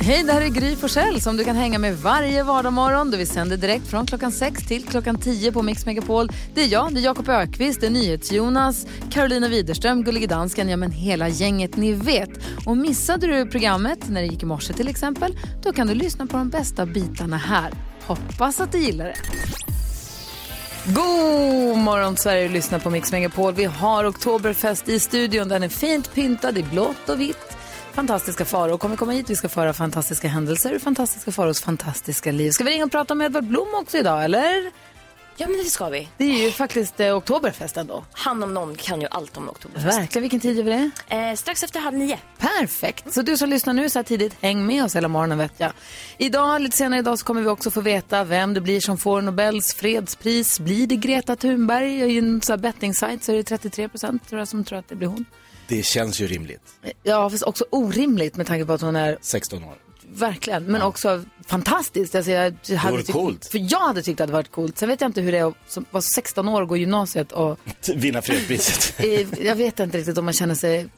Hej, det här är Gry Forssell som du kan hänga med varje vardagsmorgon. Vi sänder direkt från klockan 6 till klockan 10 på Mix Megapol. Det är jag, det är Jakob Ökvist, det är NyhetsJonas, Carolina Widerström, Gullige Dansken, ja men hela gänget ni vet. Och missade du programmet när det gick i morse till exempel, då kan du lyssna på de bästa bitarna här. Hoppas att du gillar det. God morgon Sverige, lyssna på Mix Megapol. Vi har Oktoberfest i studion. Den är fint pyntad i blått och vitt. Fantastiska faror kommer komma hit. Vi ska föra fantastiska händelser ur fantastiska faros fantastiska liv. Ska vi ringa och prata med Edvard Blom också idag, eller? Ja, men det ska vi. Det är ju faktiskt eh, Oktoberfest ändå. Han om någon kan ju allt om Oktoberfest. Verkligen. Vilken tid gör vi det? Eh, strax efter halv nio. Perfekt. Så du som lyssnar nu så här tidigt, häng med oss hela morgonen vet jag. Idag, lite senare idag, så kommer vi också få veta vem det blir som får Nobels fredspris. Blir det Greta Thunberg? I en här betting-sajt så är det 33 procent tror jag som tror att det blir hon. Det känns ju rimligt. Ja, fast också orimligt med tanke på att hon är 16 år. Verkligen, men också fantastiskt. Alltså jag hade tyckt, coolt. För jag hade tyckt att det varit coolt. Sen vet jag inte hur det är att vara 16 år och gå gymnasiet och Vinna fredspriset. jag vet inte riktigt om man känner sig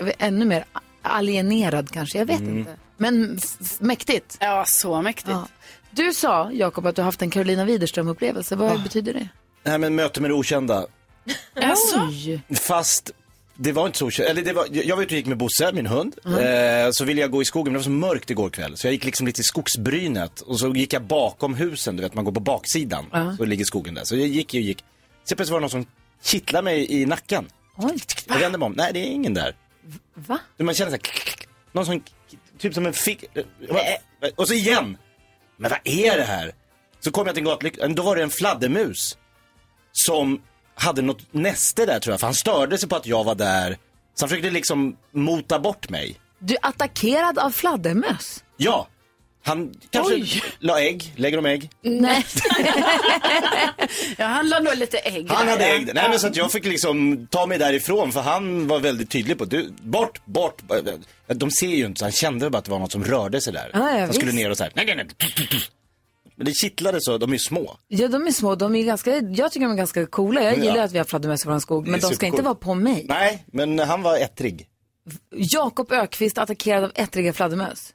vet, ännu mer alienerad kanske. Jag vet Mm. inte. Men mäktigt. Ja, så mäktigt. Ja. Du sa, Jakob, att du haft en Carolina Widerström-upplevelse. Vad betyder det? Nej men möte med det okända. Oj! Fast det var inte så. Eller det var, jag var ute och gick med Bosse, min hund. Eh, så ville jag gå i skogen, men det var så mörkt igår kväll. Så jag gick liksom lite i skogsbrynet. Och så gick jag bakom husen, du vet man går på baksidan. Så ligger skogen där. Så jag gick och gick. Så plötsligt var det någon som kittlade mig i nacken. Oj. Jag vände mig om, nej det är ingen där. Va? Man känner så här, någon som, typ som en fick, och så igen. Men vad är det här? Så kom jag till en gatlykta, då var det en fladdermus. Som hade något näste där tror jag, för han störde sig på att jag var där. Så han försökte liksom mota bort mig. Du är attackerad av fladdermöss? Ja, han kanske Oj. la ägg, lägger de ägg? Nej. jag handlar nog lite ägg. Han där, hade ja. ägg. Nej men så att jag fick liksom ta mig därifrån för han var väldigt tydlig på du, bort, bort. De ser ju inte så han kände bara att det var något som rörde sig där. Ja, ja, han skulle visst. ner och så här, nej, nej, nej. Men det kittlade så, de är ju små. Ja, de är små. De är ganska, jag tycker de är ganska coola. Jag Ja. gillar att vi har fladdermöss i vår skog. Men Det de ska inte vara på mig. Nej, men han var ettrig. Jakob Ökvist attackerad av ettriga fladdermöss.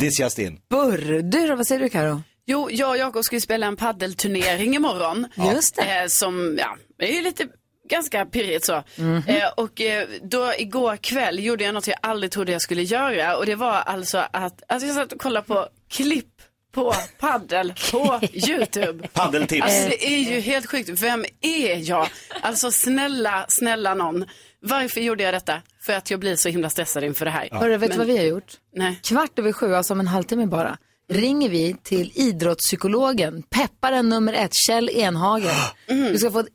This just in. Burr. Du vad säger du Karo? Jo, jag och Jakob ska ju spela en paddelturnering imorgon. Just det. Eh, som, ja, det är ju lite ganska pirrigt så. Mhm. Eh, och eh, då igår kväll gjorde jag något jag aldrig trodde jag skulle göra. Och det var alltså att, att jag satt och kollade på klipp på paddel på YouTube. Paddeltips. Alltså det är ju helt sjukt. Vem är jag? Alltså snälla, snälla någon. Varför gjorde jag detta? För att jag blir så himla stressad inför det här. Hörru, vet du Men- vad vi har gjort? Nej. Kvart över sju, alltså om en halvtimme bara, ringer vi till idrottspsykologen, pepparen nummer ett, Kjell Enhagen. Du ska få, ett,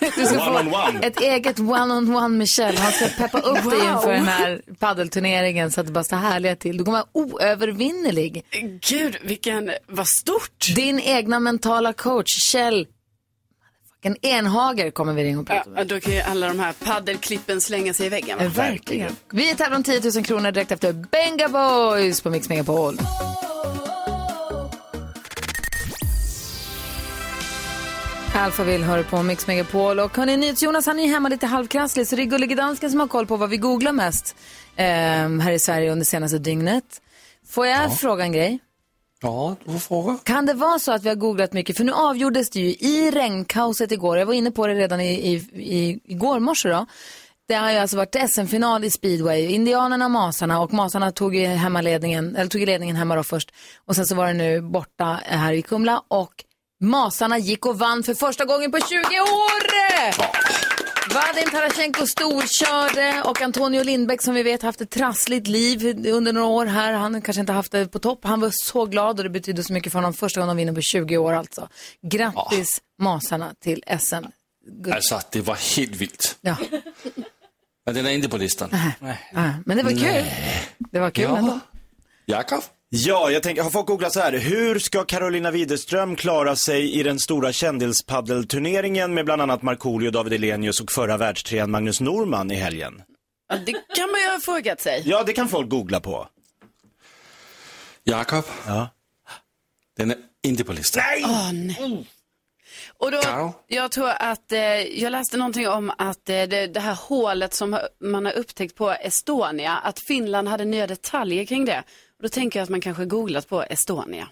du ska få ett eget one-on-one med Kjell. Han ska peppa upp dig inför den här paddelturneringen så att det bara står härliga till. Du kommer vara oövervinnerlig. Gud, vilken, vad stort. Din egna mentala coach, Kjell en Enhager kommer vi ringa och prata med. Ja, då kan ju alla de här paddelklippen slänga sig i väggen. Eh, Verkligen. Vi tävlar om 10 000 kronor direkt efter Benga Boys på Mix Megapol. Alfa vill höra på Mix Megapol. Och hörni, NyhetsJonas han är hemma lite halvkrasslig så det är Gullige Dansken som har koll på vad vi googlar mest eh, här i Sverige under senaste dygnet. Får jag fråga en grej? Ja, du får fråga. Kan det vara så att vi har googlat mycket? För nu avgjordes det ju i regnkaoset igår. Jag var inne på det redan i, i, i, igår morse då. Det har ju alltså varit SM-final i speedway. Indianerna och Masarna och Masarna tog ju hemmaledningen, eller tog ledningen hemma då först. Och sen så var det nu borta här i Kumla och Masarna gick och vann för första gången på 20 år! Vadim Tarasjenko storkörde och Antonio Lindbäck som vi vet haft ett trassligt liv under några år här. Han kanske inte haft det på topp. Han var så glad och det betyder så mycket för honom. Första gången de vinner på 20 år alltså. Grattis Masarna till SM. Guld. Alltså, det var helt vilt. Ja. Men den är inte på listan. Ja, men det var kul. Det var kul Ja. ändå. Jakob? Ja, jag tänker, har folk googlat så här, hur ska Carolina Widerström klara sig i den stora kändispaddelturneringen med bland annat Markoolio, David Elenius och förra världstrean Magnus Norman i helgen? Ja, det kan man ju ha frågat sig. Ja, det kan folk googla på. Jakob? Ja. Den är inte på listan. Åh, nej. Och då, Karo? jag tror att, eh, jag läste någonting om att eh, det, det här hålet som man har upptäckt på Estonia, att Finland hade nya detaljer kring det. Och då tänker jag att man kanske googlat på Estonia.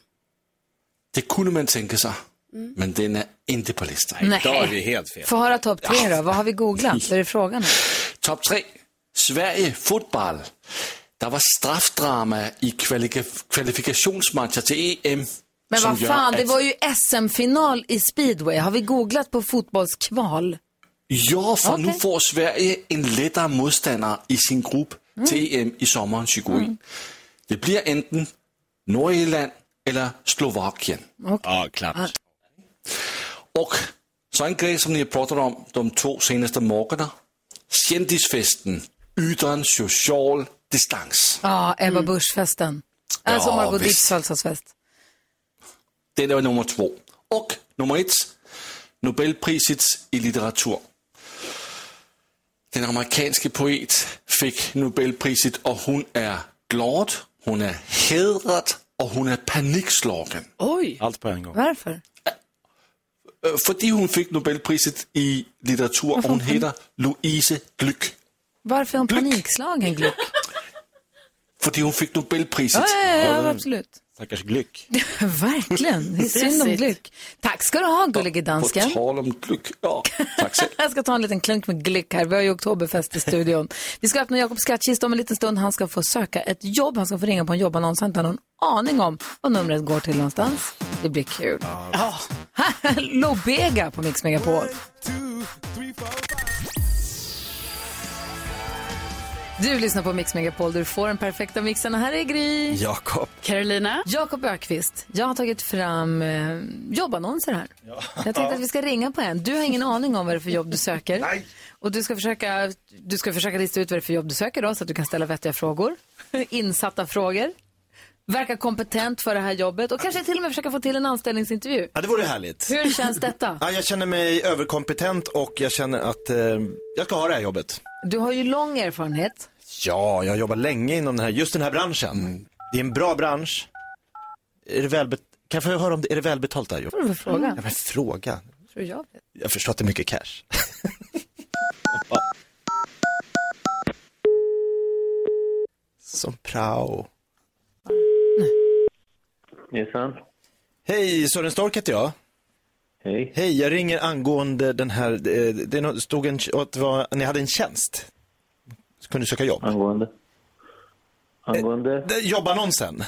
Det kunde man tänka sig. Men den är inte på listan. Nej. Då är det ju helt fel. Få höra topp tre då. Vad har vi googlat? Vad är det frågan? Topp tre. Sverige fotboll. Det var straffdrama i kvalifikationsmatcher till EM. Men vad fan, det att- var ju SM-final i speedway. Har vi googlat på fotbollskval? Ja, för nu Okej. får Sverige en lättare motståndare i sin grupp till EM i sommaren 2021. Det blir enten Nordirland eller Slovakien. Ja, klart. Och så en grej som ni har pratat om de två senaste morgnarna. Kändisfesten utan social distans. Ja, Ebba Busch-festen. Alltså Ja, Margot. Ditts födelsedagsfest. Den är nummer två. Och nummer ett, Nobelpriset i litteratur. Den amerikanske poet fick Nobelpriset och hon är glad, hon är hedrad och hon är panikslagen. Oj! Allt på en gång. Varför? Øh, Fordi hon fick Nobelpriset i litteratur och hon heter Louise Glück. Varför är hon panikslagen, Gluck? Fordi hon fick Nobelpriset. Ja, ja, ja, absolut. Stackars Glyck. Verkligen. Det är synd om. Gluck. Tack ska du ha, gullige På dansken. tal om Glück. Ja, tack själv. Jag ska ta en liten klunk med Glick här. Vi har ju oktoberfest i studion. Vi ska öppna Jakobs skattkista om en liten stund. Han ska få söka ett jobb. Han ska få ringa på en jobbannons. Han har inte någon aning om vad numret går till någonstans. Det blir kul. Ja. Lobega på Mix Megapol. Du lyssnar på Mix Megapol. Du får den perfekta mixen. Här är Gry. Jakob. Carolina? Jakob Ökvist, jag har tagit fram eh, jobbannonser här. Jag tänkte att vi ska ringa på en. Du har ingen aning om vad det är för jobb du söker. Nej. Och du ska, försöka, du ska försöka lista ut vad det är för jobb du söker då, så att du kan ställa vettiga frågor. Insatta frågor. Verka kompetent för det här jobbet och kanske till och med försöka få till en anställningsintervju. Ja, det vore härligt. Hur känns detta? Ja, jag känner mig överkompetent och jag känner att eh, jag ska ha det här jobbet. Du har ju lång erfarenhet. Ja, jag har jobbat länge inom den här, just den här branschen. Det är en bra bransch. Är det välbet- kan jag få höra om det, är det välbetalt det här jobbet? Vad fråga? Ja, men fråga. Tror jag vet. Jag förstår att det är mycket cash. Som prao. Hejsan. Hej, Sören Stork heter jag. Hej. Hej, jag ringer angående den här, eh, det stod en, att det var, ni hade en tjänst. Kunde du söka jobb. Angående? Angående? Det- Jobbannonsen.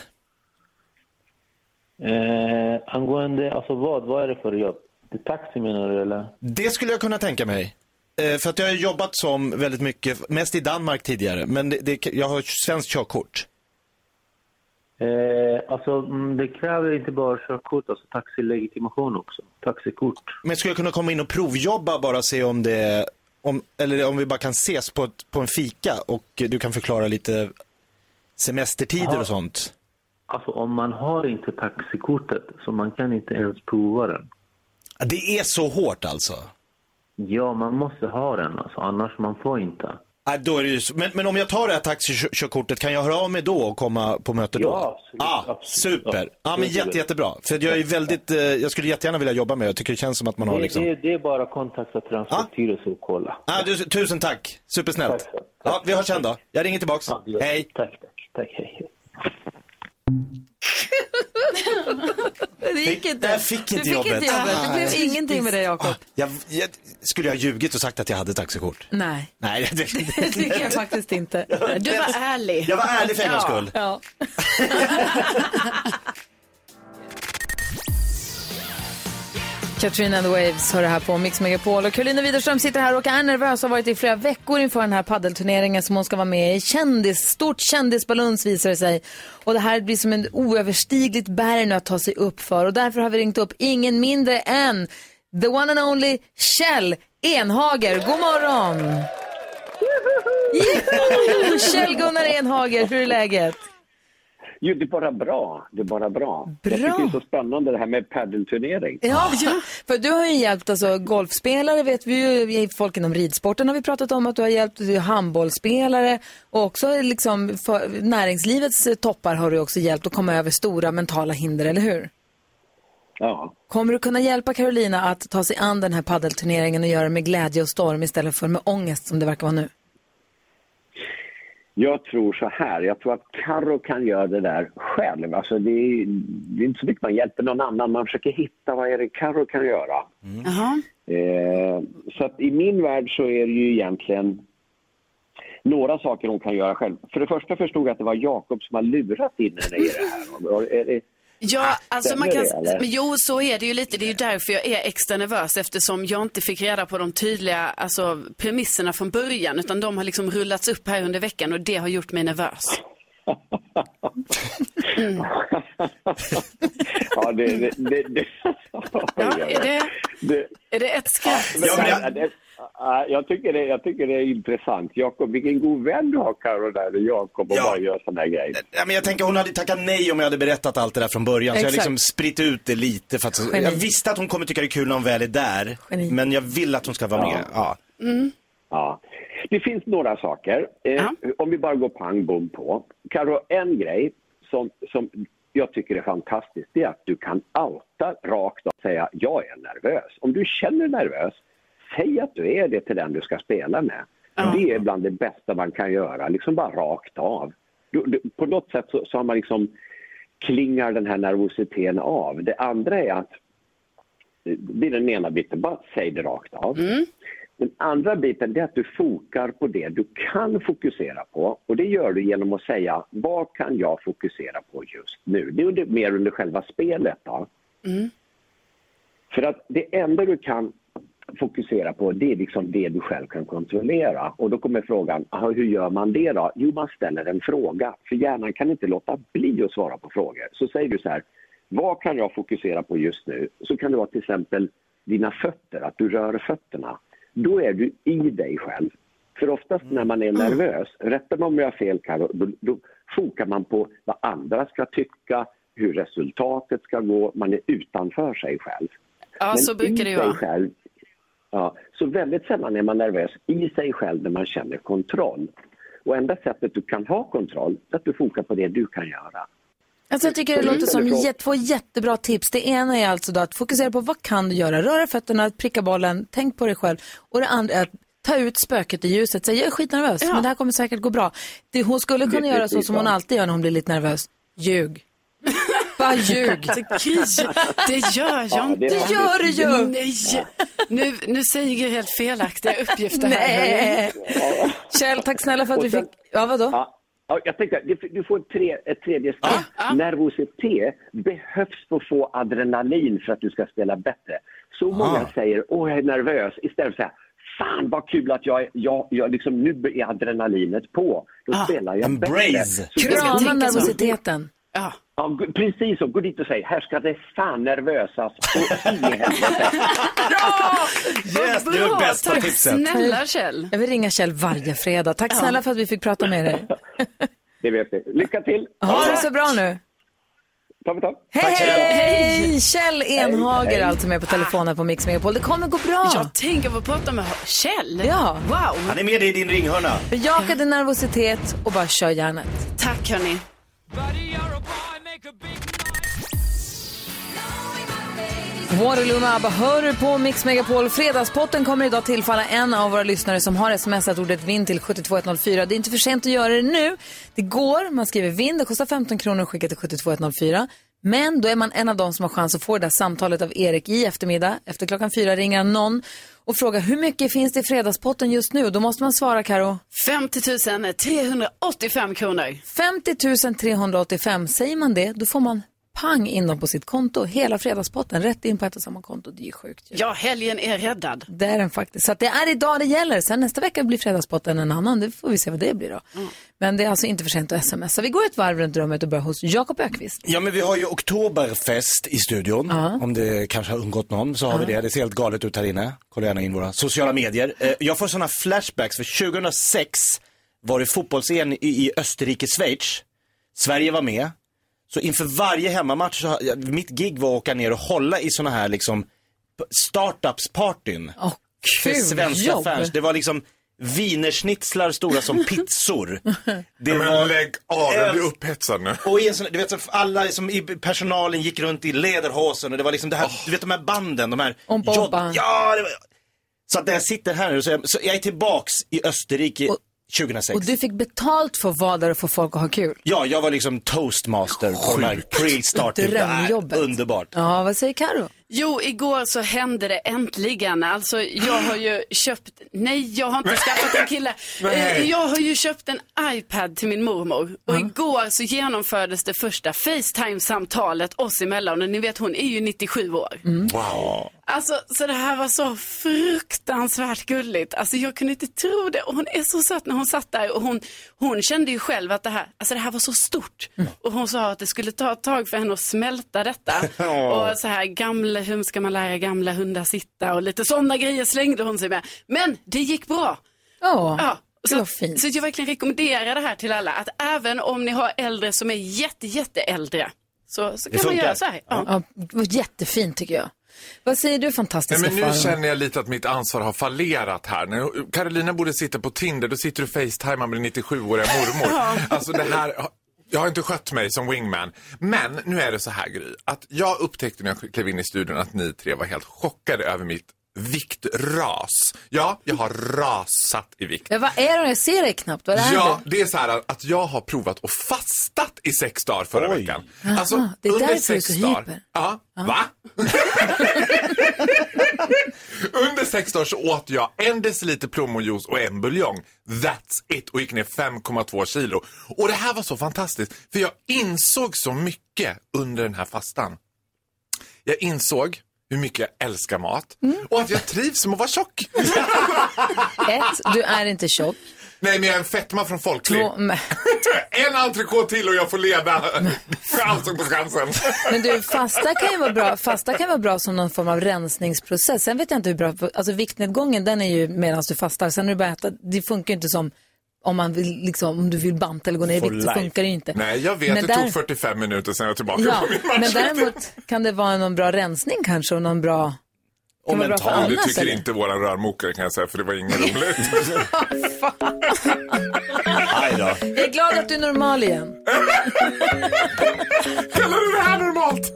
Eh, angående, alltså vad? Vad är det för jobb? Det taxi menar du eller? Det skulle jag kunna tänka mig. Eh, för att jag har jobbat som väldigt mycket, mest i Danmark tidigare, men det, det, jag har svenskt körkort. Eh, alltså mm, det kräver inte bara körkort, alltså taxilegitimation också. Taxikort. Men skulle jag kunna komma in och provjobba bara se om det, om, eller om vi bara kan ses på, ett, på en fika och du kan förklara lite semestertider Ja. och sånt. Alltså om man har inte taxikortet så man kan inte ens prova den. Det är så hårt alltså. Ja, man måste ha den alltså, annars man får inte. Nej, då är det ju, men, men om jag tar det här taxikörkortet, kan jag höra av mig då och komma på möte då? Ja, absolut, Ah, absolut. super. Ja, Ja, men jätte, jättebra. För jag är väldigt, eh, jag skulle jättegärna vilja jobba med det. Jag tycker det känns som att man har Det, liksom... det, det är bara att kontakta Transportstyrelsen och kolla. Ah, du, tusen tack. Supersnällt. Tack så. Ja, vi hörs sen då. Jag ringer tillbaks. Ja, Hej. Tack, tack, tack, hej. Det gick Fick- inte. jag fick inte du fick jobbet. inte jobbet. Det blev ingenting med det, Jakob. Jag, jag, skulle jag ha ljugit och sagt att jag hade taxikort? Nej, Nej, det, det tycker jag faktiskt inte. Du var ärlig. Jag var ärlig för en gångs Ja. skull. Ja. Katrina and the Waves har det här på Mix Megapol. Och Karolina Widerström sitter här och är nervös och har varit i flera veckor inför den här paddelturneringen som hon ska vara med i. Kändis, stort kändisbaluns visar det sig. Och det här blir som en oöverstigligt berg nu att ta sig upp för. Och därför har vi ringt upp ingen mindre än the one and only Kjell Enhager. God morgon! Juhu! Kjell-Gunnar Enhager, hur är läget? Jo, det är bara bra. Det är bara bra. Jag Bra. tycker det är så spännande det här med paddelturnering. Ja, för du har ju hjälpt alltså, golfspelare, vet vi ju, folk inom ridsporten har vi pratat om att du har hjälpt, du är handbollsspelare och också liksom för, näringslivets eh, toppar har du också hjälpt att komma över stora mentala hinder, eller hur? Ja. Kommer du kunna hjälpa Carolina att ta sig an den här paddelturneringen och göra det med glädje och storm istället för med ångest som det verkar vara nu? Jag tror så här, jag tror att Karo kan göra det där själv. Alltså det, är, det är inte så mycket man hjälper någon annan, man försöker hitta vad är det Karo kan göra. Jaha. Eh, så att i min värld så är det ju egentligen några saker hon kan göra själv. För det första förstod jag att det var Jakob som har lurat in henne i det här. Ja, alltså man kan, det, jo så är det ju lite. Det är ju därför jag är extra nervös eftersom jag inte fick reda på de tydliga alltså, premisserna från början utan de har liksom rullats upp här under veckan och det har gjort mig nervös. ja, det... det, det, det. Ja, är det, är det ett skratt? Ja, men jag- jag, tycker det, jag tycker det är intressant. Jakob, vilken god vän du har Karo där och Jakob och Ja. bara gör sådana här grejer. Ja, men jag tänker hon hade tackat nej om jag hade berättat allt det där från början. Så jag har Exakt. liksom spritt ut det lite. För att, Geni. jag visste att hon kommer tycka det är kul när hon väl är där. Geni. Men jag vill att hon ska vara med. Ja. Ja. Det finns några saker. Eh, Ja. Om vi bara går pang bom på. Karo, en grej som, som jag tycker är fantastiskt det är att du kan outa rakt och säga jag är nervös. Om du känner nervös, säg att du är det till den du ska spela med. Det är bland det bästa man kan göra, liksom bara rakt av. Du, du, på något sätt så, så har man liksom klingar den här nervositeten av. Det andra är att det är den ena biten, bara säg det rakt av. Den andra biten är att du fokar på det du kan fokusera på och det gör du genom att säga vad kan jag fokusera på just nu? Det är mer under själva spelet. Då. För att det enda du kan fokusera på det är liksom det du själv kan kontrollera. Och då kommer frågan, aha, hur gör man det då? Jo, man ställer en fråga. För hjärnan kan inte låta bli att svara på frågor. Så säger du så här, vad kan jag fokusera på just nu? Så kan det vara till exempel dina fötter, att du rör fötterna. Då är du i dig själv. För oftast när man är nervös, rätta mig om jag har fel Karo, då, då fokar man på vad andra ska tycka, hur resultatet ska gå, man är utanför sig själv. Ja, Men så brukar det ju vara. Själv, ja, så väldigt sällan är man nervös i sig själv när man känner kontroll. Och enda sättet du kan ha kontroll är att du fokar på det du kan göra. Alltså jag tycker det Mm. låter som jät- två jättebra tips. Det ena är alltså då att fokusera på vad kan du göra? Röra fötterna, pricka bollen, tänk på dig själv. Och det andra är att ta ut spöket i ljuset. Säg jag är skitnervös, Ja. men det här kommer säkert gå bra. Det, hon skulle kunna Det göra så precis som hon så. alltid gör när hon blir lite nervös. Ljug. Bara ljug. Det gör jag Ja, inte. det- gör du ju! Nej, nu, nu säger Gry helt felaktiga uppgifter här. Nej. Kjell, tack snälla för att vi fick... Ja, vadå? Ja, ja, jag tänkte, du- får ett, tre, ett tredje steg. Nervositet behövs för att få adrenalin för att du ska spela bättre. Så många säger åh jag är nervös istället för att säga fan vad kul att jag, jag, jag liksom, nu är adrenalinet på. Då spelar jag Embrace. bättre. Krama nervositeten. Ja. Ja, precis så. Gå dit och säg, här ska det fan nervösas och i helvete. Yes, det är det bästa tack tipset. snälla Kjell. Jag vill ringa Kjell varje fredag. Tack snälla för att vi fick prata med dig. Det vet ni. Lycka till! Ha det så bra nu. Hej, hej! Kjell Enhager hej. alltså med på telefonen på Mix Megapol. Det kommer gå bra. Jag tänker få prata med Kjell. Ja. Wow, Han är med dig i din ringhörna. Bejaka din nervositet och bara kör järnet. tack hörni. Waterloo med ABBA hör du på Mix Megapol. Fredagspotten kommer idag tillfalla en av våra lyssnare som har smsat ordet vinn till 72104. Det är inte för sent att göra det nu. Det går, man skriver vinn, det kostar 15 kronor att skicka till 72104. Men då är man en av dem som har chans att få det där samtalet av Erik i eftermiddag. Efter klockan fyra ringer han någon och frågar hur mycket finns det i fredagspotten just nu? Då måste man svara Karo. 50 385 kronor. 50 385, säger man det, då får man pang in dem på sitt konto. Hela fredagspotten, rätt in på ett och samma konto. Det är ju sjukt. ju. Ja, helgen är räddad. Det är den faktiskt. Så att det är idag det gäller. Sen nästa vecka blir fredagspotten en annan. Det får vi se vad det blir då. Men det är alltså inte för sent att smsa. Vi går ett varv runt rummet och börjar hos Jakob Ökvist. Ja, men vi har ju Oktoberfest i studion. Om det kanske har undgått någon så har vi det. Det ser helt galet ut här inne. Kolla gärna in våra sociala medier. Eh, Jag får sådana flashbacks för 2006 var det fotbolls-EM i, i Österrike-Schweiz. Sverige var med. Så inför varje hemmamatch, så, mitt gig var att åka ner och hålla i sådana här liksom startups-partyn. Åh, för svenska jobb. fans. Det var liksom wienerschnitzlar stora som pizzor. Det Men lägg av, jag blir upphetsad nu. och i en sån, du vet, alla som i personalen gick runt i lederhosen och det var liksom det här, du vet de här banden, de här... Ompa, jod-. Ja, det var, så att när jag sitter här nu så, jag, så jag är tillbaks i Österrike Och- 2006. Och du fick betalt för att vara där och få folk att ha kul. Ja, jag var liksom toastmaster på de här pre-start. Drömjobbet. Underbart. Ja, vad säger Karo? Jo, igår så hände det äntligen. Alltså, jag har ju köpt, nej, jag har inte skaffat en kille. Eh, Jag har ju köpt en iPad till min mormor. Och igår så genomfördes det första Facetime-samtalet oss emellan. Och ni vet, hon är ju 97 år. Wow. Alltså, så det här var så fruktansvärt gulligt. Alltså, jag kunde inte tro det. Och hon är så söt när hon satt där. Och hon, hon kände ju själv att det här, alltså, det här var så stort. Och hon sa att det skulle ta ett tag för henne att smälta detta. Och så här, gamla, hur ska man lära gamla hundar sitta? Och lite sådana grejer slängde hon sig med. Men det gick bra. Ja, Ja, så, fint. så jag verkligen rekommenderar det här till alla. Att även om ni har äldre som är jätte, jätte äldre. Så, så kan man göra så här. Ja. Ja, det var jättefint tycker jag. Vad säger du Nej, fantastiska men nu Farao? känner jag lite att mitt ansvar har fallerat här. När Carolina borde sitta på Tinder, då sitter du facetimar med din 97-åriga mormor. Alltså det här, jag har inte skött mig som wingman. Men nu är det så här Gry, att jag upptäckte när jag klev in i studion att ni tre var helt chockade över mitt viktras. Ja, jag har rasat i vikt. Ja, vad är det? Jag ser dig knappt. Vad är Ja, det? det är så här att jag har provat och fastat i sex dagar förra Oj. veckan. Alltså, det är under därför du är sex så dagar. hyper. Ja, va? under sex dagar så åt jag en deciliter plommonjuice och en buljong. That's it. Och gick ner 5,2 kilo. Och det här var så fantastiskt. För jag insåg så mycket under den här fastan. Jag insåg hur mycket jag älskar mat. Mm. Och att jag trivs med att vara tjock. Ett, du är inte tjock. Nej, men jag är en fetma från folklig. Två, En entrecote till och jag får leda Allsång på Skansen. men du, fasta kan ju vara bra. Fasta kan vara bra som någon form av rensningsprocess. Sen vet jag inte hur bra, alltså viktnedgången den är ju medan du fastar. Sen när du börjar äta, det funkar ju inte som om man vill, liksom, om du vill banta eller gå ner i vikt så funkar det inte. Nej, jag vet. Men det där- tog 45 minuter sen jag var tillbaka Ja, på min men match. däremot kan det vara någon bra rensning kanske och någon bra... Och mental. Det tycker eller? inte våran rörmokare kan jag säga, för det var inget roligt. Jag är glad att du är normal igen. Kallar du det här normalt?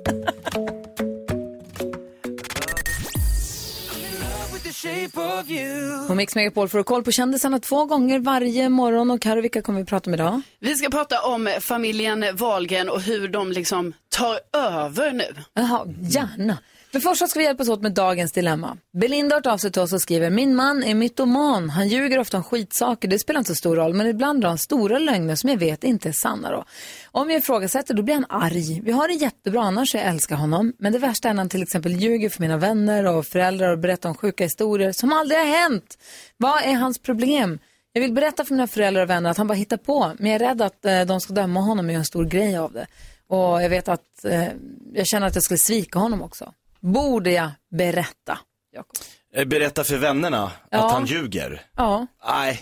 På Mix Megapol får koll på kändisarna två gånger varje morgon. Och Karo, vilka kommer vi prata om idag? Vi ska prata om familjen Wahlgren och hur de liksom tar över nu. Jaha, gärna. Men först ska vi hjälpas åt med dagens dilemma. Belinda har hört av sig till oss och skriver, min man är mytoman. Han ljuger ofta om skitsaker, det spelar inte så stor roll, men ibland drar han stora lögner som jag vet inte är sanna då. Om jag ifrågasätter, då blir han arg. Vi har det jättebra annars, jag älskar honom. Men det värsta är när han till exempel ljuger för mina vänner och föräldrar och berättar om sjuka historier som aldrig har hänt. Vad är hans problem? Jag vill berätta för mina föräldrar och vänner att han bara hittar på, men jag är rädd att eh, de ska döma honom och göra en stor grej av det. Och jag vet att eh, jag känner att jag skulle svika honom också. Borde jag berätta? Jakob? Eh, Berätta för vännerna Ja. att han ljuger. Ja, Nej.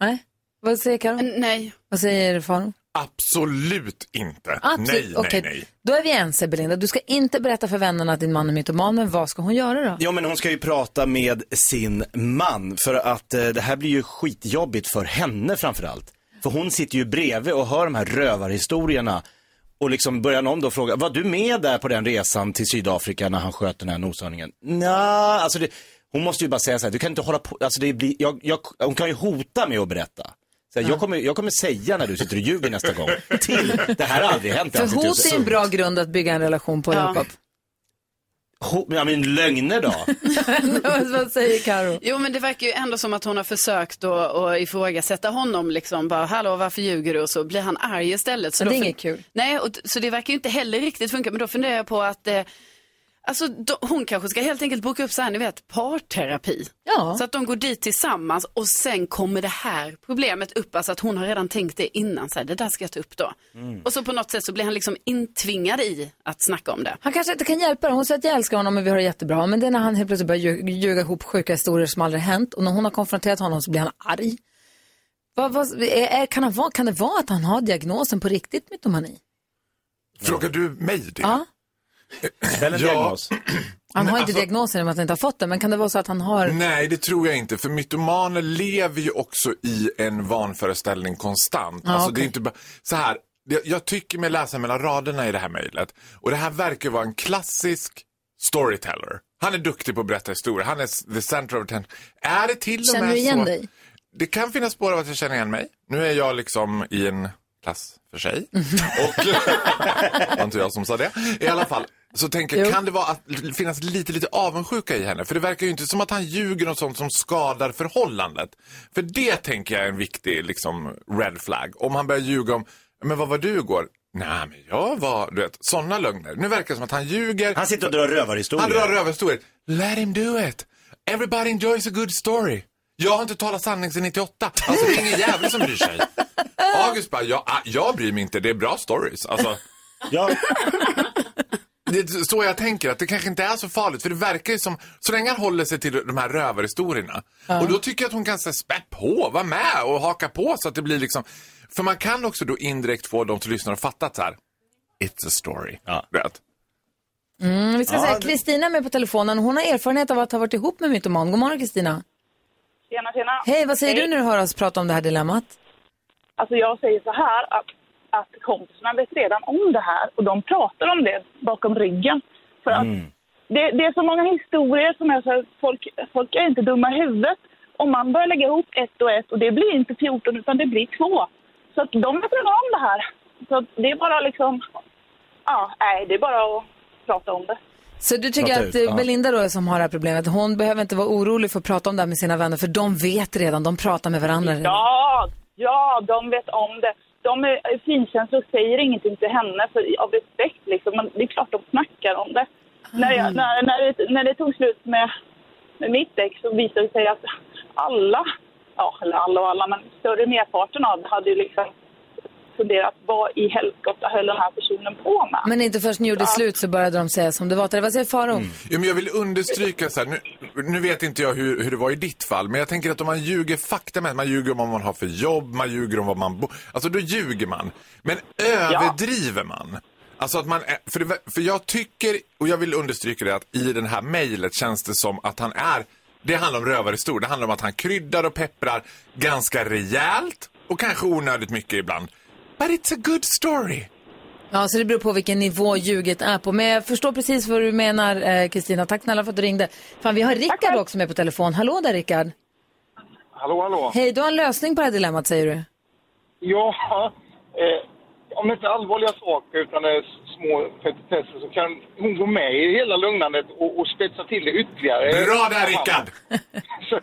nej. Vad säger Karo? Nej, Vad säger Farao? Absolut inte. Absolut. Nej, Okej, nej, nej. Då är vi ense Belinda. Du ska inte berätta för vännerna att din man är mytoman, men vad ska hon göra då? Ja men hon ska ju prata med sin man för att eh, det här blir ju skitjobbigt för henne framförallt. För hon sitter ju bredvid och hör de här rövarhistorierna och liksom börjar någon då fråga, var du med där på den resan till Sydafrika när han sköt den här noshörningen? Nja, alltså det, hon måste ju bara säga så här, du kan inte hålla på, alltså det blir, jag, jag, hon kan ju hota med att berätta. Så här, jag, kommer, jag kommer säga när du sitter och ljuger nästa gång. Till, det här har aldrig hänt. För hot är en bra grund att bygga en relation på, Ja. Jakob. Ja men lögner då? vad säger Karo? Jo, men det verkar ju ändå som att hon har försökt att, att ifrågasätta honom. Liksom bara, hallå, varför ljuger du? Och så blir han arg istället. Så Men det är inget kul. Nej, och, så det verkar ju inte heller riktigt funka. Men då funderar jag på att eh, Alltså, då, hon kanske ska helt enkelt boka upp så här, ni vet, parterapi. Ja. Så att de går dit tillsammans och sen kommer det här problemet upp. Alltså att hon har redan tänkt det innan, så här, det där ska jag ta upp då. Och så på något sätt så blir han liksom intvingad i att snacka om det. Han kanske inte kan hjälpa det. Hon säger att jag älskar honom och vi har det jättebra. Men det är när han helt plötsligt börjar lju- ljuga ihop sjuka historier som aldrig hänt. Och när hon har konfronterat honom så blir han arg. Vad, vad, är, kan, han kan det vara att han har diagnosen på riktigt mytomani? Frågar du mig det? Ja. Ställ en Ja. diagnos. Han har inte alltså- diagnosen i och med att han inte har fått den. Men kan det vara så att han har... Nej, det tror jag inte. För mytomaner lever ju också i en vanföreställning konstant. Ja, alltså, det okej. är inte bara... Så här, jag, jag tycker mig läsa mellan raderna i det här mejlet. Och det här verkar vara en klassisk storyteller. Han är duktig på att berätta historier. Han är the center of attention. Är det till och Känner med du igen så... dig? det kan finnas spår av att jag känner igen mig. Nu är jag liksom i en klass för sig. Och, det var inte jag som sa det. I alla fall, så tänker jag, kan det vara att finnas lite, lite avundsjuka i henne? För det verkar ju inte som att han ljuger om sånt som skadar förhållandet. För det tänker jag är en viktig liksom, red flag. Om han börjar ljuga om, men vad var du igår? Nej, men jag var, du vet, sådana lögner. Nu verkar det som att han ljuger. Han sitter och drar rövarhistorier. Han drar rövarhistorier. Let him do it. Everybody enjoys a good story. Jag har inte talat sanning sedan 98. Alltså det är ingen jävel som bryr sig. August bara, jag, ah, jag bryr mig inte, det är bra stories. Alltså, Ja, det är så jag tänker, att det kanske inte är så farligt. För det verkar ju som, så länge han håller sig till de här rövarhistorierna. Och då tycker jag att hon kan spä på, vara med och haka på så att det blir liksom. För man kan också då indirekt få de som lyssnar att fatta att så här, it's a story. Ja. Vet? Mm, vi ska Ja, säga Kristina är med på telefonen. Hon har erfarenhet av att ha varit ihop med mytoman. God morgon Kristina. Tjena, tjena. Hej, vad säger Hej. du när du hör oss prata om det här dilemmat? Alltså jag säger så här att, att kompisarna vet redan om det här och de pratar om det bakom ryggen. För att det, det är så många historier som är så här, folk, folk är inte dumma i huvudet. Om man börjar lägga ihop ett och ett och det blir inte 14 utan det blir två. Så att de vet redan om det här. Så att det är bara liksom, ja, nej det är bara att prata om det. Så du tycker Prata att ut. Belinda då som har det här problemet, hon behöver inte vara orolig för att prata om det här med sina vänner för de vet redan, de pratar med varandra. Ja, ja, de vet om det. De är finkänsliga och säger ingenting till henne för, av respekt. Liksom. Men det är klart de snackar om det. När, jag, när, när, det, när det tog slut med, med mitt ex så visade det sig att alla, ja, eller alla och alla, men större merparten av det hade ju liksom funderat vad i helskotta höll den här personen på med. Men inte först ni gjorde slut så började de säga som det var. Vad säger Faro? Ja, men jag vill understryka så här, nu, nu vet inte jag hur, hur det var i ditt fall, men jag tänker att om man ljuger faktamässigt, man ljuger om vad man har för jobb, man ljuger om vad man bor, alltså då ljuger man. Men överdriver man? Alltså att man, för, det, för jag tycker, och jag vill understryka det, att i det här mejlet känns det som att han är, det handlar om rövarhistorier, det handlar om att han kryddar och pepprar ganska rejält och kanske onödigt mycket ibland. But it's a good story. Ja, så det beror på vilken nivå ljuget är på. Men jag förstår precis vad du menar, eh, Kristina. Tack snälla för att du ringde. Fan, vi har Rickard också med på telefon. Hallå där, Rickard. Hallå, hallå. Hej, du har en lösning på det här dilemmat, säger du. Ja, eh, om det inte är allvarliga saker utan det är små petitesser så kan hon gå med i hela lugnandet och, och spetsa till det ytterligare. Bra där Rickard!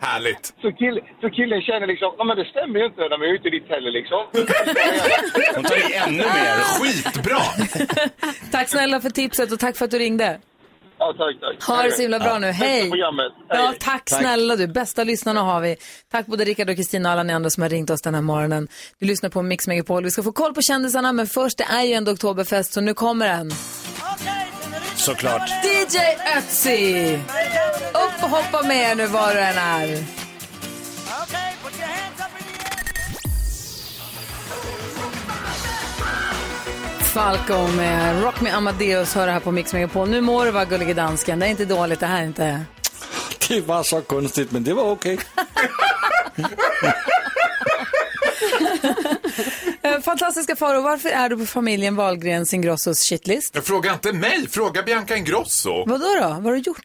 Härligt. Så, kill, så killen känner liksom, ja men det stämmer ju inte, de är ju inte ditt heller liksom. hon tar i ännu mer. Skitbra! Tack snälla för tipset och tack för att du ringde. Ja, tack, tack. Ha det så himla bra nu. Hej! Ja, tack snälla du. Bästa lyssnarna har vi. Tack både Rickard och Kristina och alla ni andra som har ringt oss den här morgonen. Du lyssnar på Mix Megapol. Vi ska få koll på kändisarna, men först, det är ju ändå Oktoberfest, så nu kommer den. Såklart. DJ Ötzi! Upp och hoppa med nu var du än är. Falco med Rock Me Amadeus hör det här på Mix Megapol. Nu må du vara gullige dansken. Det är inte dåligt det här inte. Det var så konstigt, men det var okej. Eh, Fantastiska Faro, varför är du på familjen Wahlgrens Ingrossos shitlist? Jag frågar inte mig, fråga Bianca Ingrosso. Vadå då? Vad har du gjort?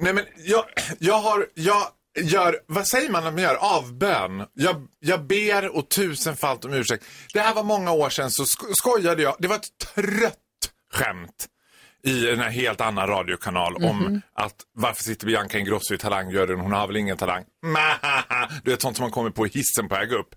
Nej men jag, jag har, jag gör, vad säger man när man gör? Avbön. Jag, jag ber och tusenfalt om ursäkt. Det här var många år sedan så sko- skojade jag, det var ett trött skämt i en helt annan radiokanal om att varför sitter Bianca Ingrosso i talangjuryn, hon har väl ingen talang. Du vet sånt som man kommer på i hissen på väg upp.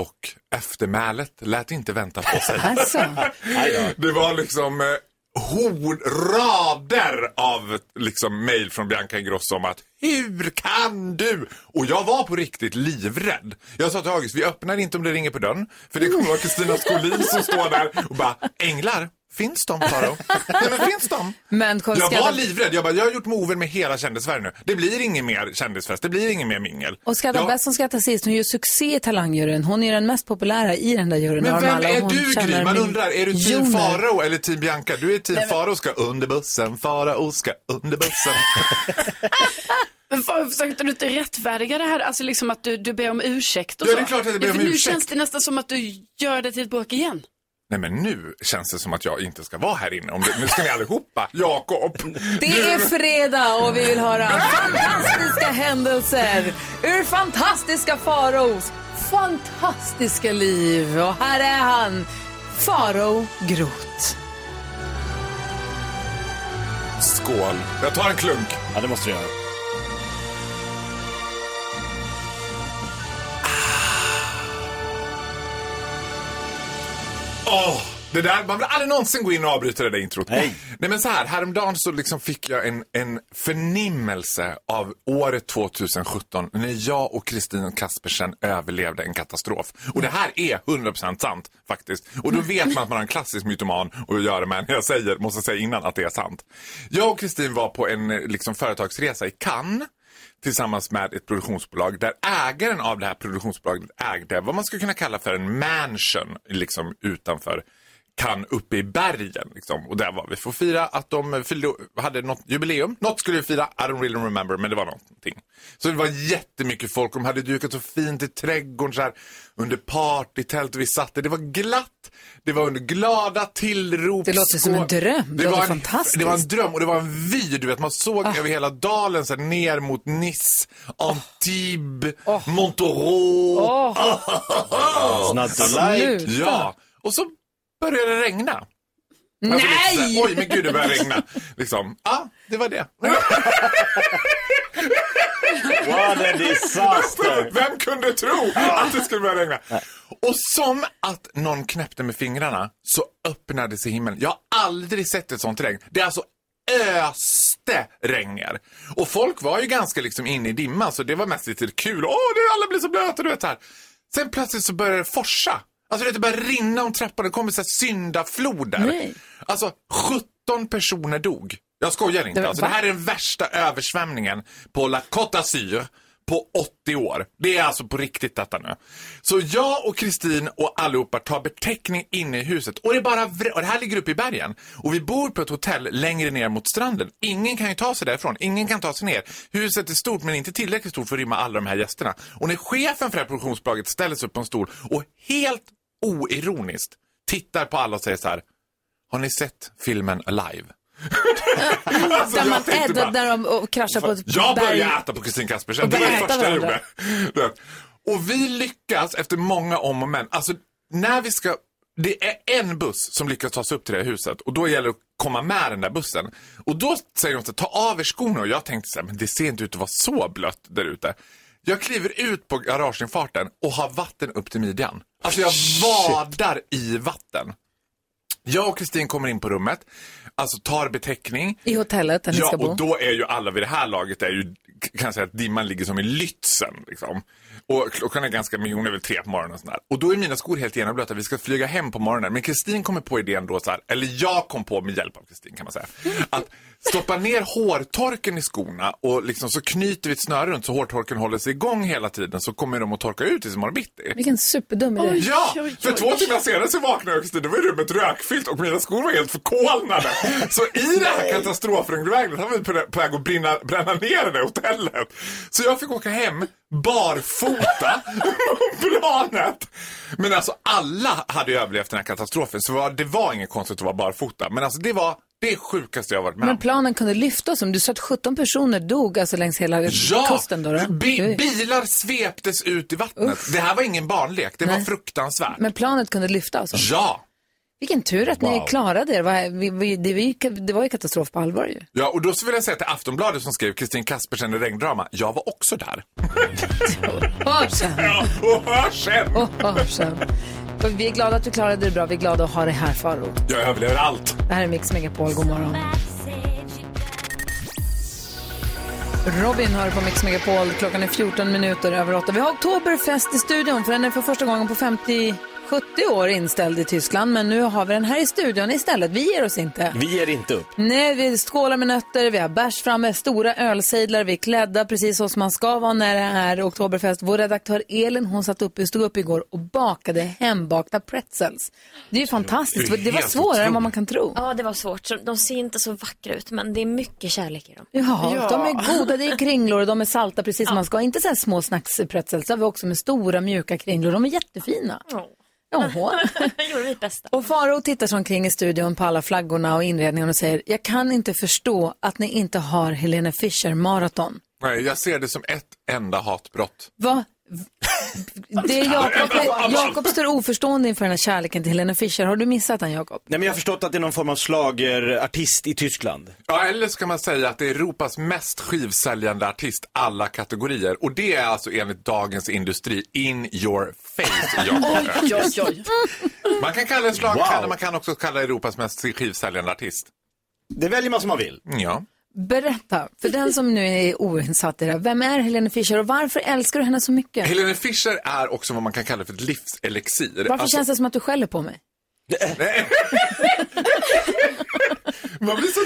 Och eftermälet lät inte vänta på sig. Alltså, Det var liksom eh, rader av liksom mejl från Bianca Ingrosso om att hur kan du? Och jag var på riktigt livrädd. Jag sa till August, vi öppnar inte om det ringer på dörren. För det kommer vara Kristina Skolin som står där och bara, änglar, finns de Faro? Nej men finns de? men Jag var livrädd. Jag bara, jag har gjort moven med hela kändisvärlden nu. Det blir ingen mer kändisfest, det blir ingen mer mingel. och skrattar Jag- bäst som skrattar sist. Hon gör succé i talangjuryn. Hon är den mest populära i den där juryn. Men vem alla. är du Gry? Man undrar, är du team. Farao eller team Bianca? Du är team Farao ska under bussen, Farao ska under bussen. Men försökte du inte rättfärdiga det här? Alltså liksom att du, du ber om ursäkt och Ja, så? det är klart att jag ber om för Nu ursäkt. känns det nästan som att du gör det till ett bråk igen. Nej men nu känns det som att jag inte ska vara här inne. Om det, nu ska ni allihopa, Jakob. Det är fredag och vi vill höra fantastiska händelser ur fantastiska Faraos fantastiska liv. Och här är han, Farao Groth. Skål. Jag tar en klunk. Ja, det måste du göra. Åh, det där, man vill aldrig någonsin gå in och avbryta det där introt. Nej. Nej men så här, häromdagen så liksom fick jag en, en förnimmelse av året 2017 när jag och Kristin Kaspersen överlevde en katastrof. Och det här är 100% sant faktiskt. Och då vet man att man har en klassisk mytoman att göra med när jag säger, måste säga innan att det är sant. Jag och Kristin var på en liksom, företagsresa i Cannes tillsammans med ett produktionsbolag där ägaren av det här produktionsbolaget ägde vad man skulle kunna kalla för en mansion liksom utanför kan uppe i bergen. Liksom. Och där var vi för att fira att de hade något jubileum. Något skulle vi fira, I don't really remember, men det var någonting. Så det var jättemycket folk. De hade dukat så fint i trädgården så här, under partytält. Vi satt där. Det var glatt. Det var under glada tillrop. Det låter som en dröm. Det låter var en, fantastiskt. Det var en dröm och det var en vy. Du vet, man såg Ah. över hela dalen så här, ner mot Nice, Antibes, Montereau. It's not to like. Sluta. Ja, och så började det regna. Alltså, Nej! lite så här, Oj, men gud, det började regna. Liksom. Ja, det var det. What a disaster! Vem kunde tro att det skulle börja regna? Och som att någon knäppte med fingrarna så öppnade sig himlen. Jag har aldrig sett ett sånt regn. Det är alltså öste regner. Och folk var ju ganska liksom inne i dimman så det var mest lite kul. Åh, det alla blir så blöta, du vet här. Sen plötsligt så började det forsa. Alltså det började rinna om trappan, det kommer så här syndafloder. Nej. Alltså 17 personer dog. Jag skojar inte. Det alltså, det här är den värsta översvämningen på La Côte d'Azur på 80 år. Det är alltså på riktigt detta nu. Så jag och Kristin och allihopa tar beteckning inne i huset. Och det, är bara och det här ligger uppe i bergen. Och vi bor på ett hotell längre ner mot stranden. Ingen kan ju ta sig därifrån. Ingen kan ta sig ner. Huset är stort men inte tillräckligt stort för att rymma alla de här gästerna. Och när chefen för det här produktionsbolaget ställer sig upp på en stol och helt oironiskt tittar på alla och säger så här. Har ni sett filmen Alive? Alltså, Där man tänkte är bara- där de kraschar på ett jag berg. började äta på Kristin Kaspersen. Och Det var det första jag gjorde. Och vi lyckas efter många om och men. Alltså, när vi ska... Det är en buss som lyckas ta sig upp till det här huset och då gäller det att komma med den där bussen. Och då säger de så här, ta av er skorna och jag tänkte så här, men det ser inte ut att vara så blött där ute. Jag kliver ut på garageinfarten och har vatten upp till midjan. Alltså jag vadar i vatten. Jag och Kristin kommer in på rummet, alltså tar beteckning. I hotellet där ni Ja, ska bo. och då är ju alla vid det här laget är ju, kan jag säga att dimman ligger som i Lützen. Liksom. Och klockan är ganska mycket, hon är väl tre på morgonen och sådär. Och då är mina skor helt genomblöta, vi ska flyga hem på morgonen. Men Kristin kommer på idén då så här, eller jag kom på med hjälp av Kristin kan man säga. Att stoppa ner hårtorken i skorna och liksom så knyter vi ett snöre runt så hårtorken håller sig igång hela tiden så kommer de att torka ut tills imorgon bitti. Vilken superdum idé. Ja, för två timmar senare så vaknade jag och då var rummet rökfyllt och mina skor var helt förkolnade. Så i det här katastrofregnvägret var vi på väg att brinna, bränna ner det hotellet. Så jag fick åka hem barfota på planet. Men alltså alla hade ju överlevt den här katastrofen så det var inget konstigt att vara barfota. Men alltså det var det sjukaste jag varit med Men om. planen kunde lyfta som du sa att 17 personer dog alltså längs hela Ja, kusten då. då. bi- bilar sveptes ut i vattnet. Det här var ingen barnlek, det var Nej. fruktansvärt. Men planet kunde lyfta alltså. Ja. Vilken tur att ni Wow. klarade er. Det var ju, var katastrof på allvar ju. Ja, och då så vill jag säga till Aftonbladet som skrev Kristin Kaspersen i regndrama. Jag var också där. Hör sen. Ja, och hör sen! Och hör sen. Och Vi är glada att du klarade det bra. Vi är glada att ha dig här, Faro. Jag överlever allt. Det här är Mix Megapol. God morgon. Robin hör på Mix Megapol. Klockan är 14 minuter över 8. Vi har Oktoberfest i studion, för den är för första gången på 50 70 år inställd i Tyskland, men nu har vi den här i studion istället. Vi ger oss inte. Vi ger inte upp. Nej, vi skålar med nötter, vi har bärs framme, stora ölsejdlar, vi är klädda precis så som man ska vara när det är Oktoberfest. Vår redaktör Elin, hon satt upp, stod upp igår och bakade hembakta pretzels. Det är ju fantastiskt, det var svårare än vad man kan tro. Ja, det var svårt. De ser inte så vackra ut, men det är mycket kärlek i dem. Ja, de är goda, det är kringlor och de är salta precis som man ska. Inte så här små snackspretzels, så har vi också med stora mjuka kringlor. De är jättefina. Jaha. gjorde mitt bästa. Och Faro tittar sig omkring i studion på alla flaggorna och inredningen och säger, jag kan inte förstå att ni inte har Helene Fischer maraton. Nej, jag ser det som ett enda hatbrott. Va? Det är Jakob, Jakob står oförstående inför den här kärleken till Helene Fischer. Har du missat den Jakob? Nej men jag har förstått att det är någon form av slagerartist i Tyskland. Ja, eller så kan man säga att det är Europas mest skivsäljande artist alla kategorier. Och det är alltså enligt Dagens Industri in your face, Jakob. Oj, oj, oj. Man kan kalla det slagkärra, Wow. man kan också kalla Europas mest skivsäljande artist. Det väljer man som man vill. Ja. Berätta, för den som nu är oinsatt i det här, vem är Helene Fischer och varför älskar du henne så mycket? Helene Fischer är också vad man kan kalla för ett livselixir. Varför Alltså- känns det som att du skäller på mig? Nej. Man blir så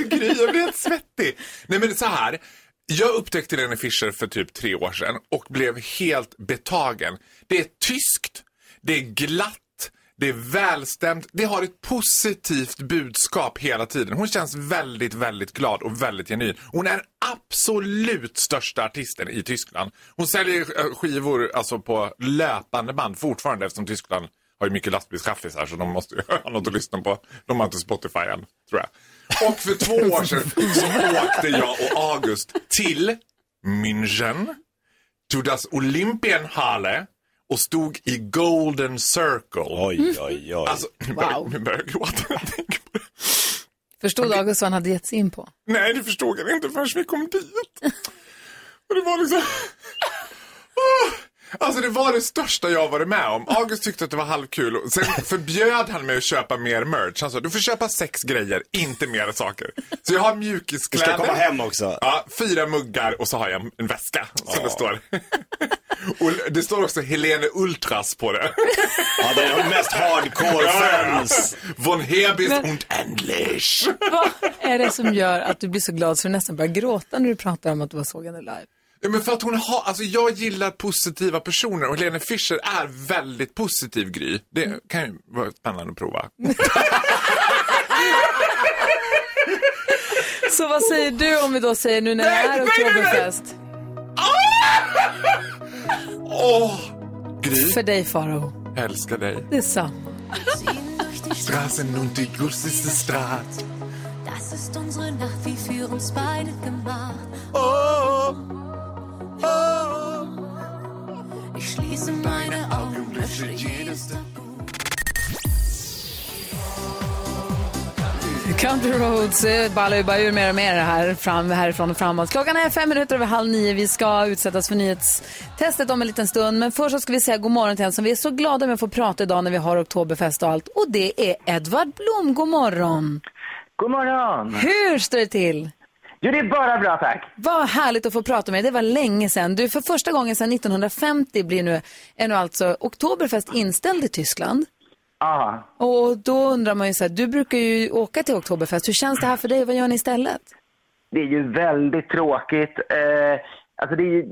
rädd Gry, jag blir helt svettig. Nej men så här. Jag upptäckte Helene Fischer för typ tre år sedan och blev helt betagen. Det är tyskt, det är glatt, det är välstämt, det har ett positivt budskap hela tiden. Hon känns väldigt, väldigt glad och väldigt genuin. Hon är absolut största artisten i Tyskland. Hon säljer eh, skivor alltså på löpande band fortfarande eftersom Tyskland har ju mycket lastbilschaffisar så de måste ju ha något att lyssna på. De har inte Spotify än, tror jag. Och för två år sedan så åkte jag och August till München, to das Olympienhalle och stod i Golden Circle. Oj, oj, oj. Alltså, nu börjar, nu börjar jag gråta när jag tänker på det. Förstod August vad han hade gett sig in på? Nej, det förstod jag inte förrän vi kom dit. Och det var liksom... Alltså det var det största jag varit med om. August tyckte att det var halvkul. och Sen förbjöd han mig att köpa mer merch. Han sa, du får köpa sex grejer, inte mer saker. Så jag har Du mjukiskläder. ska komma hem också. Ja, fyra muggar och så har jag en väska som det står. och det står också Helene Ultras på det. Ja, det är de mest hardcore fans. Von Hebis Men- und endlich. Vad är det som gör att du blir så glad så du nästan börjar gråta när du pratar om att du var såg henne live? Ja, men för att hon har, alltså jag gillar positiva personer och Helene Fischer är väldigt positiv Gry. Det kan ju vara spännande att prova. Så vad säger du om vi då säger nu när det Nej, är nej, nej, nej. Oktoberfest? Åh! Gry, För dig Faro. jag älskar dig. Det är sant. Straßen und die gussigste Straße. Das ist unsere Nacht, wie für uns beide gemacht. Country Roads eh, ballar ju bara ur mer och mer här, fram, härifrån och framåt. Klockan är fem minuter över halv nio. Vi ska utsättas för nyhetstestet om en liten stund. Men först så ska vi säga god morgon till en som vi är så glada med att få prata idag när vi har Oktoberfest och allt. Och det är Edvard Blom. God morgon. God morgon! Hur står det till? Jo, det är bara bra tack. Vad härligt att få prata med dig. Det var länge sedan. Du, för första gången sedan 1950 blir nu, är nu alltså Oktoberfest inställd i Tyskland. Ja. Och då undrar man ju så här, du brukar ju åka till Oktoberfest. Hur känns det här för dig? Vad gör ni istället? Det är ju väldigt tråkigt. Eh, alltså det är ju,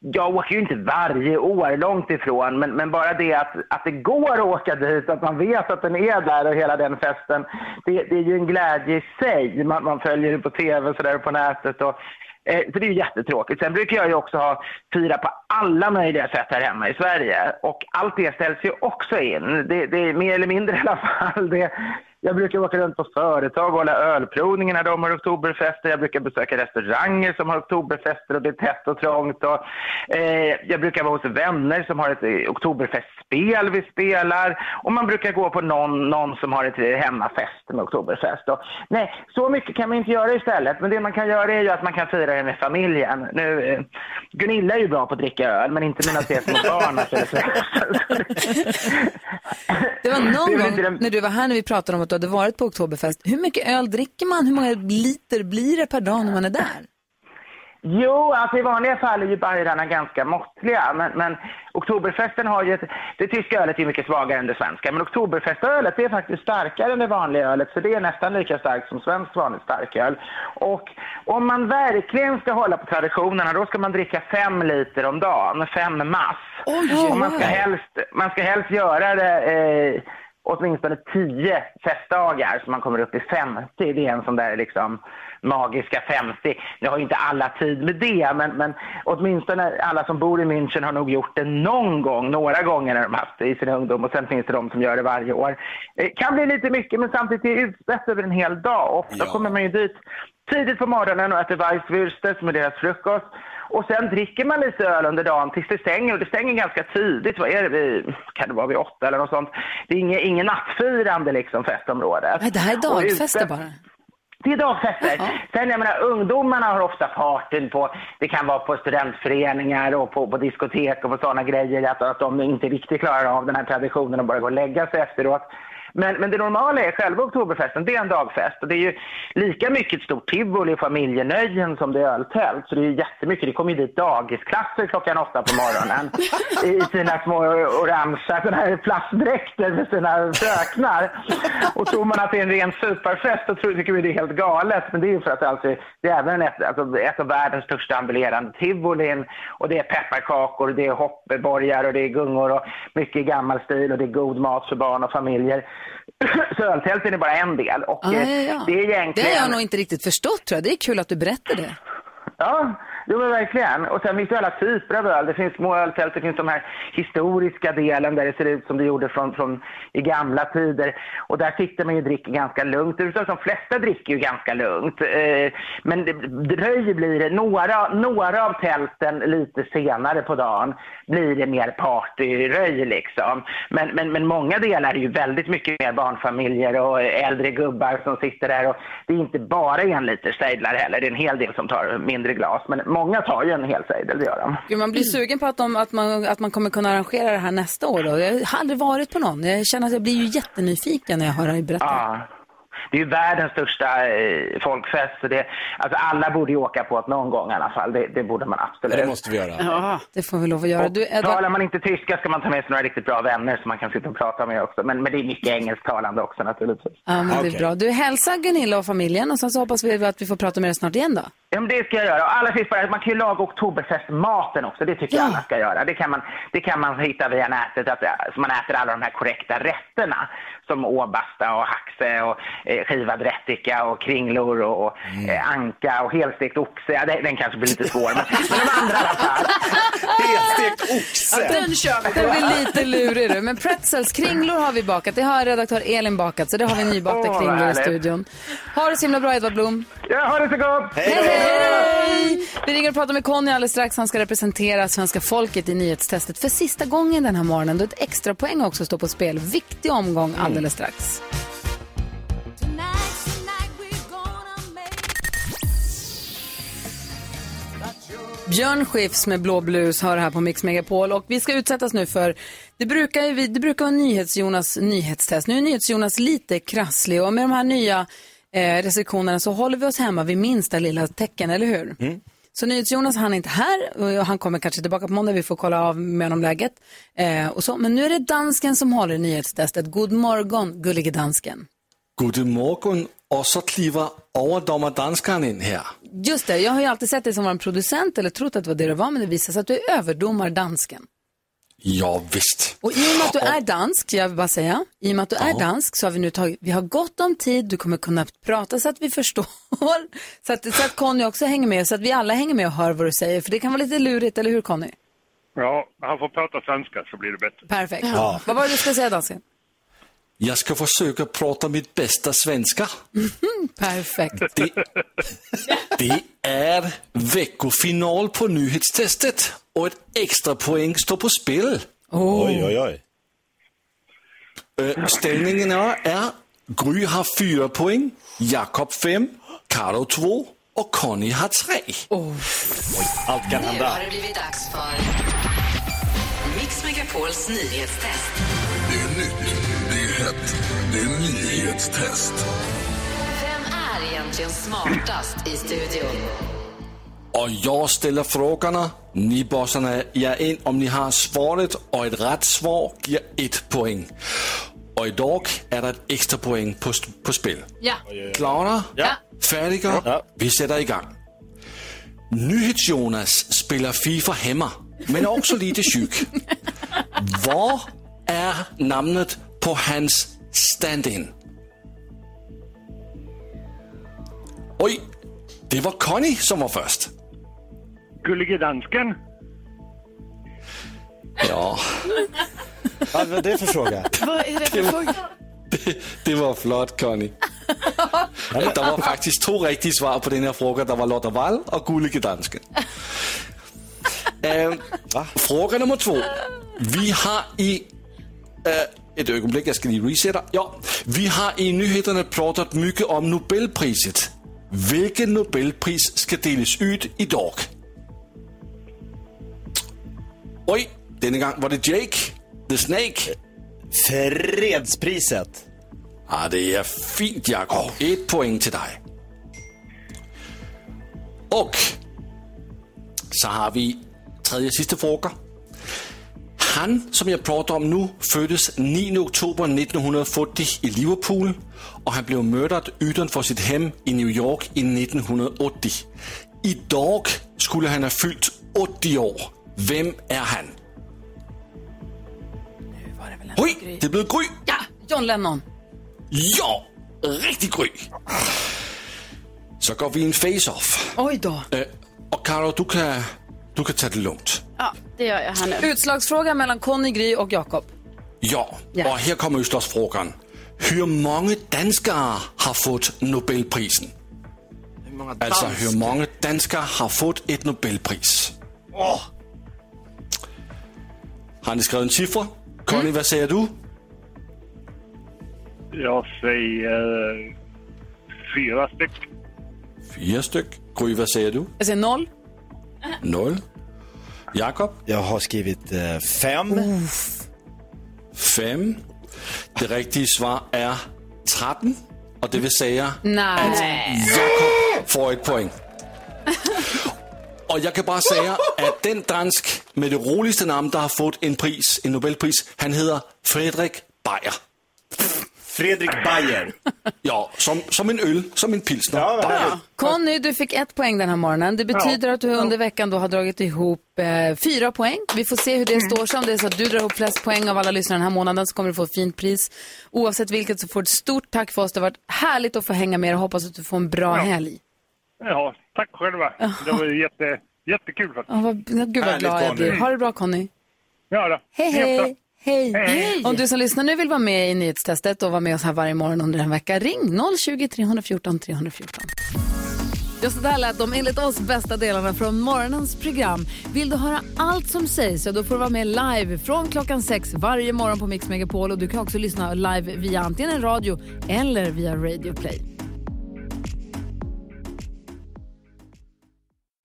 jag åker ju inte varje år, långt ifrån, men, men bara det att, att det går att åka dit, att man vet att den är där och hela den festen, det, det är ju en glädje i sig. Man, man följer det på tv och sådär på nätet. Och, Eh, så det är ju jättetråkigt. Sen brukar jag ju också ha fira på alla möjliga sätt här hemma i Sverige. Och allt det ställs ju också in. Det, det är mer eller mindre i alla fall. Det, jag brukar åka runt på företag och hålla ölprovningar när de har oktoberfester. Jag brukar besöka restauranger som har oktoberfester och det är tätt och trångt. Och, eh, jag brukar vara hos vänner som har ett eh, oktoberfestspel vi spelar. Och man brukar gå på någon, någon som har ett eh, hemmafest med oktoberfest. Och, nej, så mycket kan man inte göra istället. Men det man kan göra är ju att man kan fira det med familjen. Nu, eh, Gunilla är ju bra på att dricka öl, men inte mina tre små barn. Alltså, Det var någon gång när du var här när vi pratade om att du hade varit på Oktoberfest. Hur mycket öl dricker man? Hur många liter blir det per dag när man är där? Jo, alltså i vanliga fall är ju bajrarna ganska måttliga. Men, men oktoberfesten har ju ett, Det tyska ölet är mycket svagare än det svenska. Men oktoberfestölet är faktiskt starkare än det vanliga ölet. Så det är nästan lika starkt som svenskt vanligt starköl. Och om man verkligen ska hålla på traditionerna då ska man dricka fem liter om dagen. Fem mass. Oj, och man ska helst, man ska helst göra det eh, åtminstone 10 festdagar så man kommer upp i 50. Det är en sån där liksom magiska 50. Nu har ju inte alla tid med det, men, men åtminstone alla som bor i München har nog gjort det någon gång, några gånger när de haft det i sin ungdom och sen finns det de som gör det varje år. Det kan bli lite mycket, men samtidigt är det utspätt över en hel dag. Ofta kommer man ju dit tidigt på morgonen och äter Weisswürste som är deras frukost. Och sen dricker man lite öl under dagen tills det stänger och det stänger ganska tidigt. Vad är det? Vid, kan det vara vid åtta eller något sånt? Det är inget, ingen nattfirande liksom festområdet. Nej, det här är dagfester bara. det är dagfester. Sen jag menar, ungdomarna har ofta partyn på, det kan vara på studentföreningar och på, på diskotek och på sådana grejer, att, att de inte riktigt klarar av den här traditionen och bara går och lägga sig efteråt. Men, men det normala är själva oktoberfesten, det är en dagfest. Och det är ju lika mycket ett stort tivoli och familjenöjen som det är öltält. Så det är ju jättemycket, det kommer ju dit dagisklasser klockan åtta på morgonen i sina små orangea såna här plastdräkter med sina fröknar. Och tror man att det är en ren superfest så tror, tycker vi det är helt galet. Men det är ju för att alltså, det är även ett, alltså, ett av världens största ambulerande tivolin. Och det är pepparkakor, det är hoppborgar och det är gungor och mycket gammal stil och det är god mat för barn och familjer. Så öltälten är bara en del. Och Ah, ja, eh, ja. det är Det egentligen... har jag nog inte riktigt förstått tror jag. Det är kul att du berättar det. Ja, jo men verkligen. Och sen finns det alla typer av öl. Det finns små öltält, det finns de här historiska delen där det ser ut som det gjorde från, från i gamla tider. Och där sitter man ju och dricker ganska lugnt. Det är de flesta dricker ju ganska lugnt. Eh, men dröj blir det. Några, några av tälten lite senare på dagen blir det mer partyröj liksom. Men, men, men många delar är ju väldigt mycket mer barnfamiljer och äldre gubbar som sitter där. Och det är inte bara en liter sejdlar heller. Det är en hel del som tar mindre glas. Men många tar ju en hel sejdel, det gör de. Gud, man blir sugen på att, de, att, man, att man kommer kunna arrangera det här nästa år. Då. Jag har aldrig varit på någon. Jag känner att jag blir ju jättenyfiken när jag hör dig berätta. Ja. Det är ju världens största eh, folkfest. Så det, alltså alla borde ju åka på det någon gång i alla fall. Det, det borde man absolut. Det måste vi göra. Ja. Det får vi lov att göra. Du, Edvard, Talar man inte tyska ska man ta med sig några riktigt bra vänner som man kan sitta och prata med också. Men, men det är mycket engelsktalande också naturligtvis. ja, men det är bra. Du hälsar Gunilla och familjen och sen så hoppas vi att vi får prata med dig snart igen då. Ja, men det ska jag göra. Och allra sist bara, man kan ju laga oktoberfestmaten också. Det tycker jag alla ska göra. Det kan man, det kan man hitta via nätet, att, eh, så man äter alla de här korrekta rätterna. Som åbasta och haxe och eh, skivad rättika och kringlor och, och eh, anka och helstekt oxe. Ja, det, den kanske blir lite svår, men, men de andra i alla fall. Helstekt oxe! Den kör vi. Den blir lite lurig du. Men pretzels, kringlor har vi bakat. Det har redaktör Elin bakat, så det har vi nybakta vad kringlor i studion. Ha det så himla bra Edvard Blom. Ja, ha det så gott! Hej, hej! Vi ringer och pratar med Conny alldeles strax. Han ska representera svenska folket i nyhetstestet för sista gången den här morgonen. Då ett extra poäng också står på spel. Viktig omgång alldeles strax. Björn Skifs med blå blus hör här på Mix Megapol och vi ska utsättas nu för, det brukar, det brukar vara NyhetsJonas nyhetstest. Nu är NyhetsJonas lite krasslig och med de här nya eh, restriktionerna så håller vi oss hemma vid minsta lilla tecken, eller hur? Så NyhetsJonas han är inte här och han kommer kanske tillbaka på måndag, vi får kolla av med honom läget. Eh, och så. Men nu är det dansken som håller i nyhetstestet. God morgon, gullige dansken. Guten morgen, och så kliver överdommardanskan in här. Just det, jag har ju alltid sett dig som var en producent eller trott att det var det du var, men det visar sig att du är överdomar dansken. Ja, visst. Och i och med att du är dansk, jag vill bara säga, i och med att du är dansk så har vi nu tagit, vi har gott om tid, du kommer kunna prata så att vi förstår, så att, så att Conny också hänger med, så att vi alla hänger med och hör vad du säger, för det kan vara lite lurigt, eller hur Conny? Ja, han får prata svenska så blir det bättre. Perfekt. Ja. Vad var det du skulle säga dansken? Jag ska försöka prata mitt bästa svenska. Perfekt. Det, det är veckofinal på nyhetstestet och ett extra poäng står på spel. Oj, oj, oj. Øh, Ställningen är, är Gry har fyra poäng, Jakob fem, Karo två och Conny har tre. Allt kan Nu hända. har det blivit dags för Mix Megapols nyhetstest. Det är nytt, det är hett, det är nyhetstest. Vem är egentligen smartast i studion? Och jag ställer frågorna, ni bossarna ger in om ni har svaret och ett rätt svar ger ett poäng. Och idag är det ett extra poäng på, på spel. Ja. Klara? Ja. Färdiga? Ja. Vi sätter igång. NyhetsJonas spelar Fifa hemma, men är också lite sjuk. Vad är namnet på hans stand-in? Oj, det var Conny som var först. Gullige dansken. Ja, Vad var det för fråga? Vad är det för fråga? det var flot, Conny. Der var faktisk to rigtige svar på den her fråga. Der var Lotta Wall og Gullige Dansken. Øh, fråga nummer två. Vi har i... Øh, ett ögonblick, jag ska lige resette. Ja, vi har i nyheterna pratat mycket om Nobelpriset. Vilket Nobelpris ska delas ut idag? Oj, denna gång var det Jake, the Snake. Fredspriset. Ja, det är fint, Jakob. Ett poäng till dig. Och så har vi tredje sista fråga. Han, som jag pratar om nu, föddes 9 oktober 1940 i Liverpool och han blev mördad utanför sitt hem i New York i 1980. Idag skulle han ha fyllt 80 år. Vem är han? Oj, det blev Gry. Ja, John Lennon. Ja, riktigt Gry. Så går vi en face-off. Oj då. Eh, och Karo, du kan, du kan ta det lugnt. Ja, det gör jag här nu. Utslagsfråga mellan Conny, Gry och Jakob. Ja, Ja. och här kommer utslagsfrågan. Hur många danskare har fått Nobelprisen? Alltså, hur många danskare har fått ett Nobelpris? Har ni skrivit en siffra? Conny, vad säger du? Jag säger fyra styck. Fyra styck. Gry, vad säger du? Jag säger noll. Noll. Jakob? Jag har skrivit eh, fem. Fem. Det riktiga svar är 13. Och det vill säga Nej. Jakob får ett poäng. Och jag kan bara säga att den dansk med det roligaste namn, der har fått en pris, en Nobelpris, han heter Fredrik Bayer. Fredrik Bayer. Ja, som, som en öl, som en pilsner. Bayer. Conny, du fick ett poäng den här morgonen. Det betyder att du under veckan då har dragit ihop eh, fyra poäng. Vi får se hur det står sig. Om det är så att du drar ihop flest poäng av alla lyssnare den här månaden så kommer du få ett fint pris. Oavsett vilket så får du ett stort tack för oss. Det har varit härligt att få hänga med och hoppas att du får en bra Ja. helg. Ja, tack själva. Det var jätte, jättekul faktiskt. Ja, vad, gud vad glad jag blir. Ha det bra Conny. Ja då. Hej, hej. Hej. Hej. Om du som lyssnar nu vill vara med i nyhetstestet och vara med oss här varje morgon under en vecka, ring 020 314 314. Ja, så där lät de enligt oss bästa delarna från morgonens program. Vill du höra allt som sägs så då får du vara med live från klockan sex varje morgon på Mix Megapol och du kan också lyssna live via antingen en radio eller via Radio Play.